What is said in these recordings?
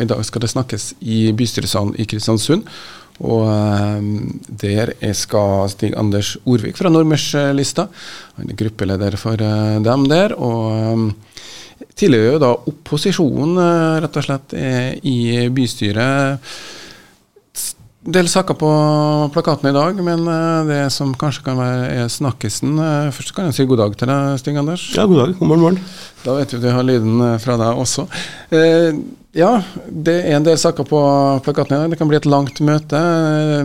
I dag skal det snakkes i bystyresalen i Kristiansund. Og der skal Stig Anders Orvik fra Nordmørslista. Han er gruppeleder for dem der. og tidligere jo da opposisjonen, rett og slett, i bystyret del saker på plakaten i dag, men eh, det som kanskje kan være er snakkisen eh, Først kan jeg si god dag til deg, Stig Anders. Ja, god dag. God morgen, morgen. Da vet vi at vi har lyden eh, fra deg også. Eh, ja, det er en del saker på plakaten i dag. Det kan bli et langt møte.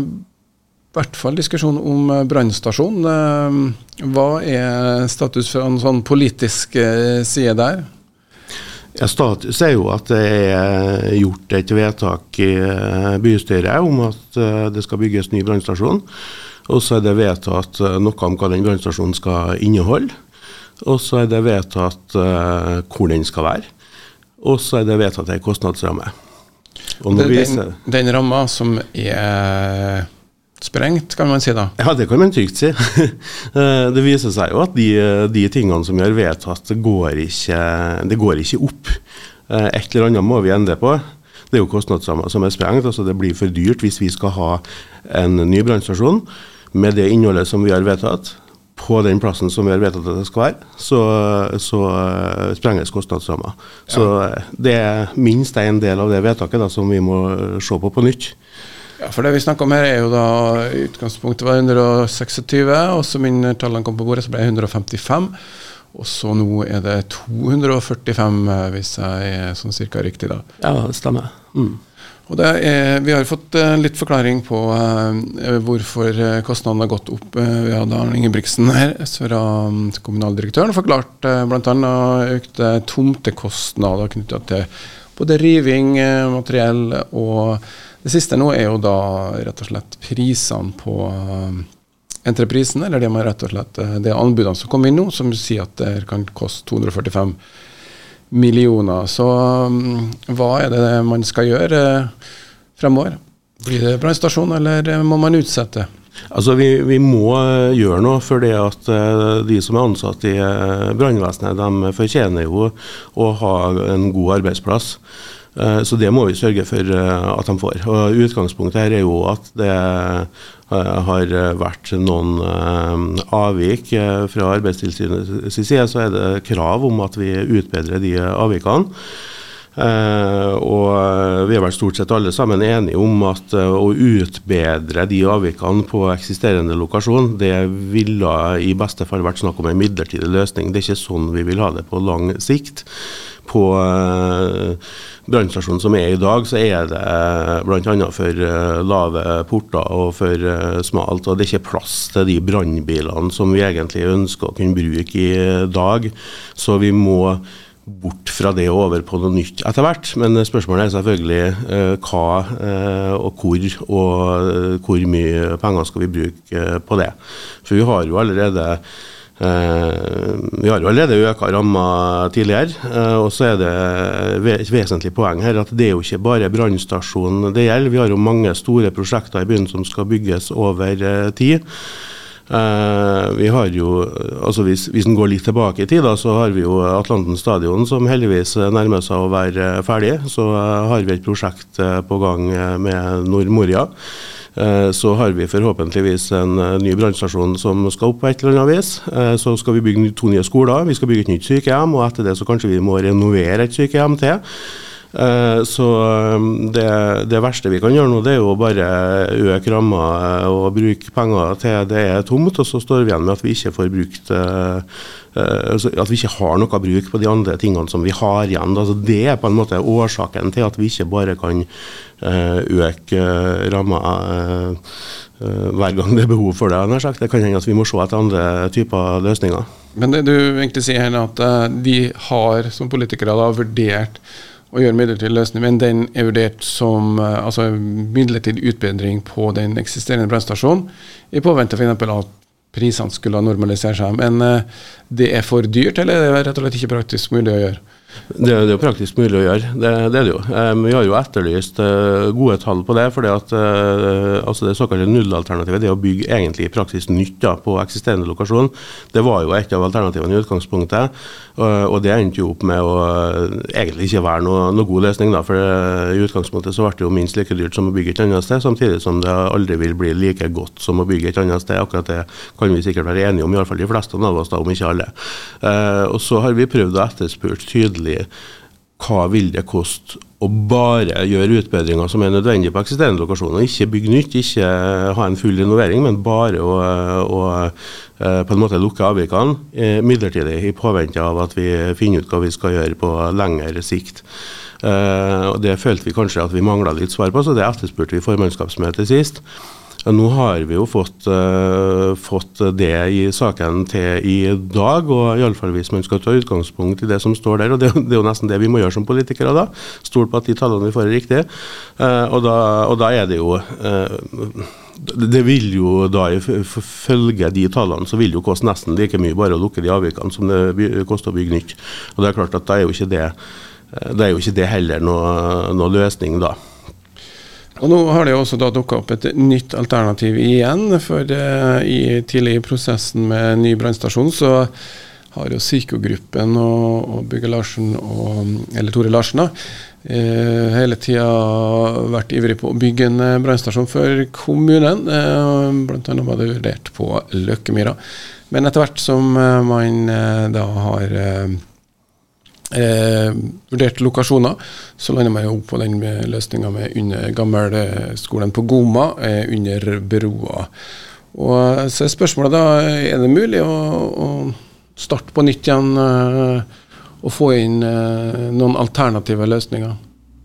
I hvert fall diskusjon om brannstasjon. Hva er status fra en sånn politisk side der? Ja, Status er jo at det er gjort et vedtak i eh, bystyret om at eh, det skal bygges ny brannstasjon. Og så er det vedtatt eh, noe om hva den brannstasjonen skal inneholde. Og så er det vedtatt hvor den skal være. Og så er det vedtatt ei kostnadsramme. Og den, den, den ramma som er sprengt, kan man si da? Ja, det kan man trygt si. Eh, det viser seg jo at de, de tingene som vi har vedtatt, det går ikke, det går ikke opp. Eh, et eller annet må vi endre på. Det er jo kostnadsramma som er sprengt. altså Det blir for dyrt hvis vi skal ha en ny brannstasjon med det innholdet som vi har vedtatt. På den plassen som vi har vedtatt at det skal være, så, så uh, sprenges kostnadsramma. Så ja. det er minst en del av det vedtaket da, som vi må se på på nytt. Ja, for Det vi snakker om her, er jo da utgangspunktet var 126, og så min tallene kom på bordet, så ble det 155. Og så nå er det 245, hvis jeg er sånn cirka riktig, da. Ja, det stemmer. Mm. Og er, Vi har fått uh, litt forklaring på uh, hvorfor kostnadene har gått opp. Uh, vi hadde Arne Ingebrigtsen her fra um, kommunaldirektøren forklart uh, bl.a. økte tomtekostnader knytta til både riving, materiell og det siste nå er jo da rett og slett prisene på uh, entreprisen, eller det er rett og slett uh, det anbudene som kommer inn nå, som sier at det kan koste 245 millioner. Så um, hva er det man skal gjøre uh, fremover? Blir det brannstasjon, eller må man utsette? Altså, vi, vi, må gjøre noe for det at de som er ansatt i brannvesenet, de fortjener jo å ha en god arbeidsplass. Eh, så det må vi sørge for eh, at de får. Og Utgangspunktet her er jo at det eh, har vært noen avvik fra Arbeidstilsynets side. Så er det krav om at vi utbedrer de avvikene. Uh, og vi er vel stort sett alle sammen enige om at uh, å utbedre de avvikene på eksisterende lokasjon, det ville i beste fall vært snakk om en midlertidig løsning. Det er ikke sånn vi vil ha det på lang sikt. På uh, brannstasjonen som er i dag, så er det bl.a. for lave porter og for smalt. Og det er ikke plass til de brannbilene som vi egentlig ønsker å kunne bruke i dag. Så vi må bort fra det og over på noe nytt etter hvert. Men spørsmålet er selvfølgelig eh, hva eh, og hvor, og eh, hvor mye penger skal vi bruke eh, på det. For vi har jo allerede eh, vi har jo allerede øka ramma tidligere. Eh, og så er det et vesentlig poeng her at det er jo ikke bare brannstasjonen det gjelder. Vi har jo mange store prosjekter i byen som skal bygges over tid. Uh, vi har jo, altså Hvis, hvis en går litt tilbake i tid, da, så har vi jo Atlanten stadion som heldigvis nærmer seg å være ferdig. Så har vi et prosjekt på gang med Nordmoria. Så har vi forhåpentligvis en ny brannstasjon som skal opp på et eller annet vis. Så skal vi bygge to nye skoler, vi skal bygge et nytt sykehjem, og etter det så kanskje vi må renovere et sykehjem til. Eh, så um, det, det, verste vi kan gjøre nå, det er jo bare øke ramma eh, og bruke penger til det er tomt, og så står vi igjen med at vi ikke får brukt eh, altså At vi ikke har noe bruk på de andre tingene som vi har igjen. Altså det er på en måte årsaken til at vi ikke bare kan øke ramma hver gang det er behov for det. Det kan hende at vi må se etter andre typer løsninger. Men det du egentlig sier her, at de har som politikere da vurdert å gjøre midlertidig løsning, men den er vurdert som eh, altså, midlertidig utbedring på den eksisterende brannstasjonen, i påvente f.eks. at prisene skulle normalisere seg. Men uh, det er for dyrt, eller er det rett og slett ikke praktisk mulig å gjøre? Det, det er jo praktisk mulig å gjøre, det, det er det jo. Um, vi har jo etterlyst uh, gode tall på det. fordi at uh, altså Det såkalte nullalternativet, det å bygge egentlig i praksis nytt på eksisterende lokasjon, det var jo et av alternativene i utgangspunktet. Og det endte jo opp med å egentlig ikke være noe, noe god løsning, da, for i utgangspunktet så ble det jo minst like dyrt som å bygge et annet sted, samtidig som det aldri vil bli like godt som å bygge et annet sted. Akkurat det kan vi sikkert være enige om, iallfall de fleste av oss, da, om ikke alle. Og så har vi prøvd å etterspurt tydelig hva vil det koste å bare gjøre utbedringer som er nødvendige på eksisterende lokasjoner. Ikke bygge nytt, ikke ha en full renovering, men bare å, å eh, på en måte lukke avvikene eh, midlertidig i påvente av at vi finner ut hva vi skal gjøre på lengre sikt. Og Det følte vi kanskje at vi mangla litt svar på, så det etterspurte vi formannskapsmøtet sist. Nå har vi jo fått, uh, fått, det i saken til i dag, og iallfall hvis man skal ta utgangspunkt i det som står der. og Det, det er jo nesten det vi må gjøre som politikere da. Stole på at de tallene vi får er riktige. Uh, og, da, og, da, er det jo uh, det vil jo da følge de tallene, så vil det jo koste nesten like mye bare å lukke de avvikene som det koster å bygge nytt. Og det er klart at da er jo ikke det, det, jo ikke det heller noe, noe løsning, da. Og Nå har det jo også da dukka opp et nytt alternativ igjen. For uh, i, tidlig i prosessen med ny brannstasjon så har jo Psyko-gruppen og, og Bygge Larsen, og, eller Tore Larsen, da, eh, hele tida vært ivrig på å bygge en uh, brannstasjon for kommunen. Eh, annet var det vurdert på Løkkemyra. Men etter hvert som man da har eh, vurderte lokasjoner, så lander man jo på den løsninga med under gammelskolen på Goma, eh, under broa. Og Så er spørsmålet da, er det mulig å, å starte på nytt igjen eh, og få inn eh, noen alternative løsninger?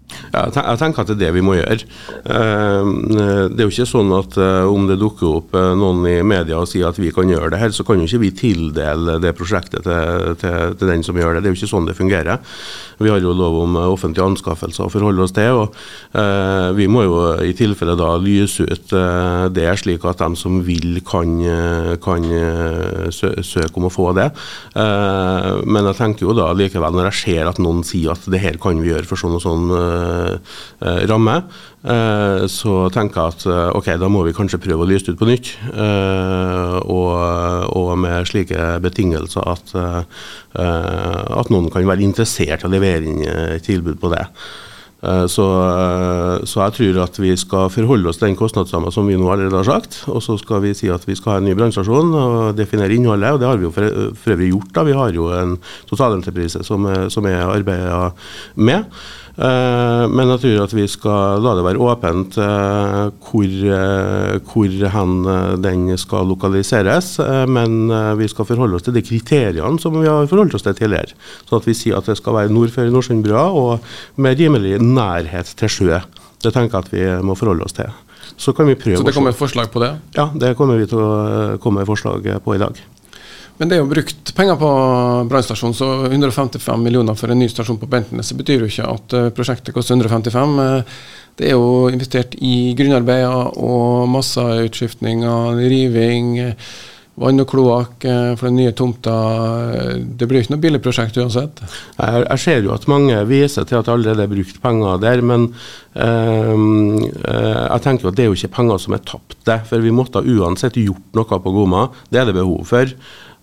Jeg tenker at det er det vi må gjøre. Eh, det er jo ikke sånn at eh, om det dukker opp eh, noen i media og sier at vi kan gjøre det her, så kan jo ikke vi tildele det prosjektet til, til, til den som gjør det. Det er jo ikke sånn det fungerer. Vi har jo lov om offentlige anskaffelser å forholde oss til. og Vi må jo i tilfelle da lyse ut det, slik at de som vil, kan, kan søke om å få det. Men jeg tenker jo da likevel, når jeg ser at noen sier at det her kan vi gjøre for sånn og sånn Eh, ramme, eh, så tenker jeg at eh, ok, da må vi kanskje prøve å lyse ut på nytt. Og, og med slike betingelser at, at noen kan være interessert i å levere inn et tilbud på det. Så, så, jeg tror at vi skal forholde oss til den kostnadsramma som vi nå allerede har sagt. Og så skal vi si at vi skal ha en ny brannstasjon og definere innholdet. Og det har vi jo for, for øvrig gjort. da. Vi har jo en totalentreprise som, som er arbeida med. Eh, men jeg tror at vi skal la det være åpent eh, hvor, eh, hvor hen den skal lokaliseres. Men vi skal forholde oss til de kriteriene som vi har forholdt oss til tidligere. Sånn at vi sier at det skal være nord for Nordsundbrua og med rimelig nærhet til sjø. Det tenker jeg at vi må forholde oss til. Så kan vi prøve Så det kommer et forslag på det? Ja, det kommer vi til å komme med forslag på i dag. Men det er jo brukt penger på brannstasjonen, så 155 millioner for en ny stasjon på Bentenes betyr jo ikke at eh, prosjektet koster 155. Eh, det er jo investert i grunnarbeider og masseutskiftninger, riving, eh, vann og kloakk for den nye tomta. Det blir ikke noe billig prosjekt uansett? Jeg, jeg, ser jo at mange viser til at det allerede er brukt penger der, men øh, jeg tenker jo at det er jo ikke penger som er tapt, det. For vi måtte uansett gjort noe på Goma. Det er det behov for.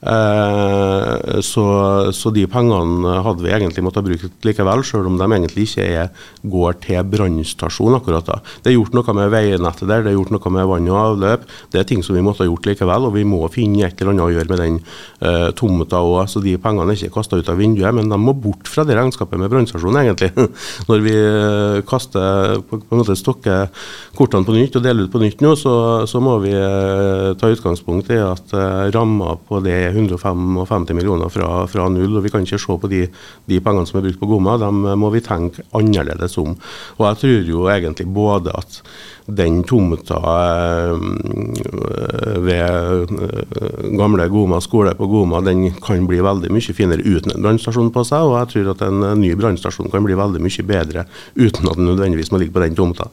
Eh, så, så, de pengene hadde vi egentlig måttet bruke likevel, selv om de egentlig ikke er, går til brannstasjon akkurat da. Det er gjort noe med veinettet der, det er gjort noe med vann og avløp. Det er ting som vi måtte ha gjort likevel, og vi må finne et eller annet å gjøre med den uh, tomta òg. Så de pengene er ikke kasta ut av vinduet, men de må bort fra det regnskapet med brannstasjonen, egentlig. Når vi uh, kaster, på, på en måte stokker kortene på nytt og deler ut på nytt nå, så, så må vi uh, ta utgangspunkt i at ramma på det er 155 millioner fra, fra, null. og Vi kan ikke se på de, de pengene som er brukt på Gomma, dem må vi tenke annerledes om. Og Jeg tror jo egentlig både at den tomta øh, ved øh, gamle Goma skole på Goma den kan bli veldig mye finere uten en brannstasjon på seg, og jeg tror at en ny brannstasjon kan bli veldig mye bedre uten at den nødvendigvis må ligge på den tomta.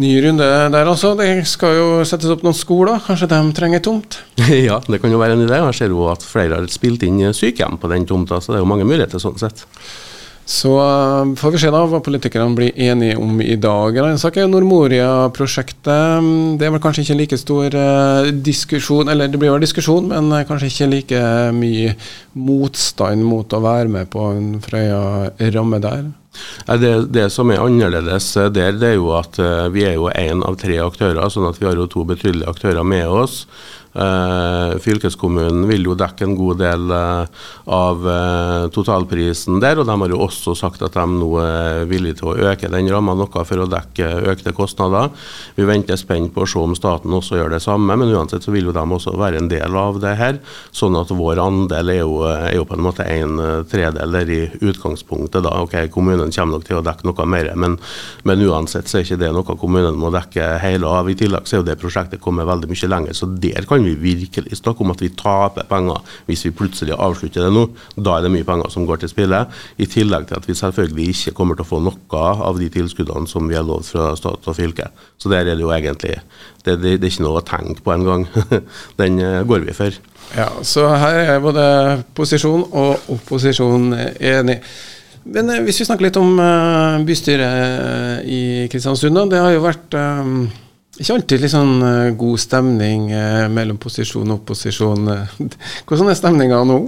Ny runde der altså. Det skal jo settes opp noen skoler. Kanskje de trenger tomt? ja, det kan jo være en idé. Jeg ser jo at flere har spilt inn sykehjem på den tomta, så det er jo mange muligheter sånn sett. Så uh, får vi se da hva politikerne blir enige om i dag. En sak er jo Nordmoria-prosjektet. Det er vel kanskje ikke like stor uh, diskusjon, eller det blir vel diskusjon, men kanskje ikke like mye motstand mot å være med på en Frøya-ramme der? Det, det, som er annerledes der, det er jo at vi er jo én av tre aktører, sånn at vi har jo to betydelige aktører med oss. Eh, fylkeskommunen vil jo dekke en god del eh, av eh, totalprisen der, og de har jo også sagt at de nå er villige til å øke den ramma noe for å dekke økte kostnader. Vi venter spent på å se om staten også gjør det samme, men uansett så vil jo de også være en del av det her. Sånn at vår andel er jo, er jo på en måte en tredel der i utgangspunktet. da, ok, Kommunen kommer nok til å dekke noe mer, men, men uansett så er ikke det noe kommunen må dekke hele av. I tillegg så er jo det prosjektet kommet veldig mye lenger, så der kan kan vi virkelig snakke om at vi taper penger hvis vi plutselig avslutter det nå. Da er det mye penger som går til spillet. I tillegg til at vi selvfølgelig ikke kommer til å få noe av de tilskuddene som vi har lovt fra stat og fylke. Så der er det jo egentlig det, det, det er ikke noe å tenke på engang. Den eh, går vi for. Ja, Så her er både posisjon og opposisjon enig. Men eh, hvis vi snakker litt om uh, bystyret i Kristiansund, det har jo vært ikke alltid litt sånn uh, god stemning uh, mellom posisjon og opposisjon. Hvordan er stemninga nå?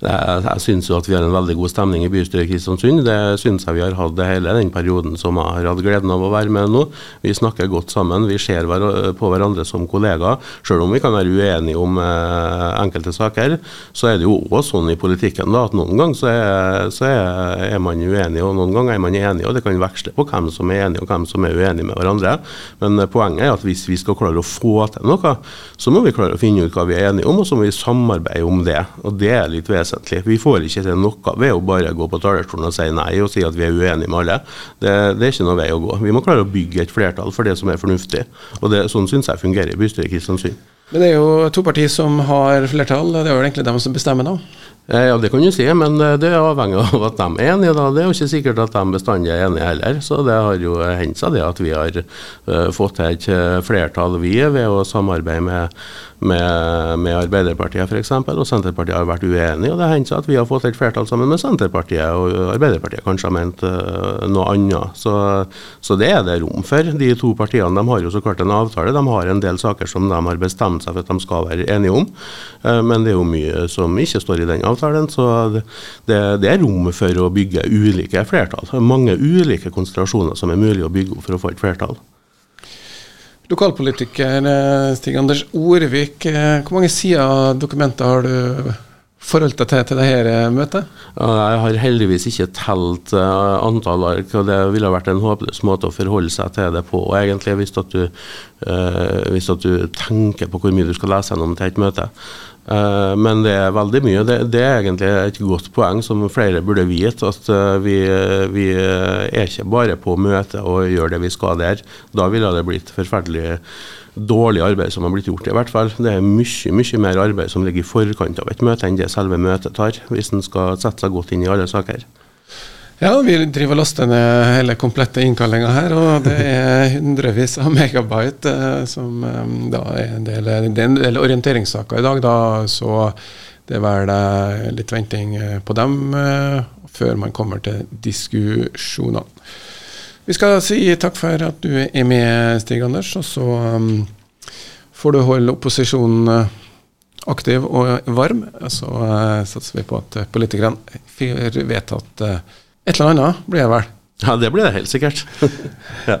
Jeg, syns jo at vi har en veldig god stemning i bystyret i Kristiansund. Det syns jeg vi har hatt hele den perioden som jeg har hatt gleden av å være med nå. Vi snakker godt sammen, vi ser på hverandre som kollegaer. Selv om vi kan være uenige om eh, enkelte saker, så er det jo òg sånn i politikken da, at noen ganger så er, så er man uenig, og noen ganger er man enig. og Det kan veksle på hvem som er enig og hvem som er uenig med hverandre. Men eh, poenget er at hvis vi skal klare å få til noe, så må vi klare å finne ut hva vi er enige om, og så må vi samarbeide om det. og det er litt litt vesentlig. Vi får ikke til noe ved å bare gå på talerstolen og si nei og si at vi er uenige med alle. Det, det er ikke noe vei å gå. Vi må klare å bygge et flertall for det som er fornuftig. Og det, Sånn syns jeg fungerer i bystyret i Kristiansund. Men det er jo to partier som har flertall. Det er jo egentlig dem som bestemmer nå? Eh, ja, det kan du si, men eh, det er avhengig av at de er enige. da. Det er jo ikke sikkert at de bestandig er enige heller. Så det har jo hendt seg det at vi har fått til et flertall, vi, ved å samarbeide med med, med Arbeiderpartiet f.eks., og Senterpartiet har vært uenige. og Det har hendt seg at vi har fått et flertall sammen med Senterpartiet, og Arbeiderpartiet kanskje har ment noe annet. Så, så, det er det rom for. De to partiene de har jo så klart en avtale. De har en del saker som de har bestemt seg for at de skal være enige om, men det er jo mye som ikke står i den avtalen. Så det, det er rommet for å bygge ulike flertall. Mange ulike konstellasjoner som er mulig å bygge opp for å få et flertall. Lokalpolitiker eh, Stig Anders Orvik, eh, hvor mange sider av dokumenter har du forholdt deg til til dette møtet? Jeg har heldigvis ikke telt antall ark, og det ville vært en håpløs måte å forholde seg til det på. egentlig Hvis, at du, hvis at du tenker på hvor mye du skal lese gjennom til et møte. Uh, men det er veldig mye. Det, det, er egentlig et godt poeng som flere burde vite. At vi, vi, er ikke bare på møte og gjør det vi skal der. Da ville det blitt forferdelig dårlig arbeid som har blitt gjort, i hvert fall. Det er mye, mye mer arbeid som ligger i forkant av et møte enn det selve møtet tar, hvis en skal sette seg godt inn i alle saker. Ja, vi driver og laster ned hele komplette innkallinga her, og det er hundrevis av megabyte eh, som eh, da er en del, det er en del orienteringssaker i dag, da, så det er vel eh, litt venting eh, på dem eh, før man kommer til diskusjonene. Vi skal si takk for at du er med, Stig Anders. Og så får du holde opposisjonen aktiv og varm. Så satser vi på at politikerne får vedtatt et eller annet, blir det vel? Ja, det blir det helt sikkert. ja.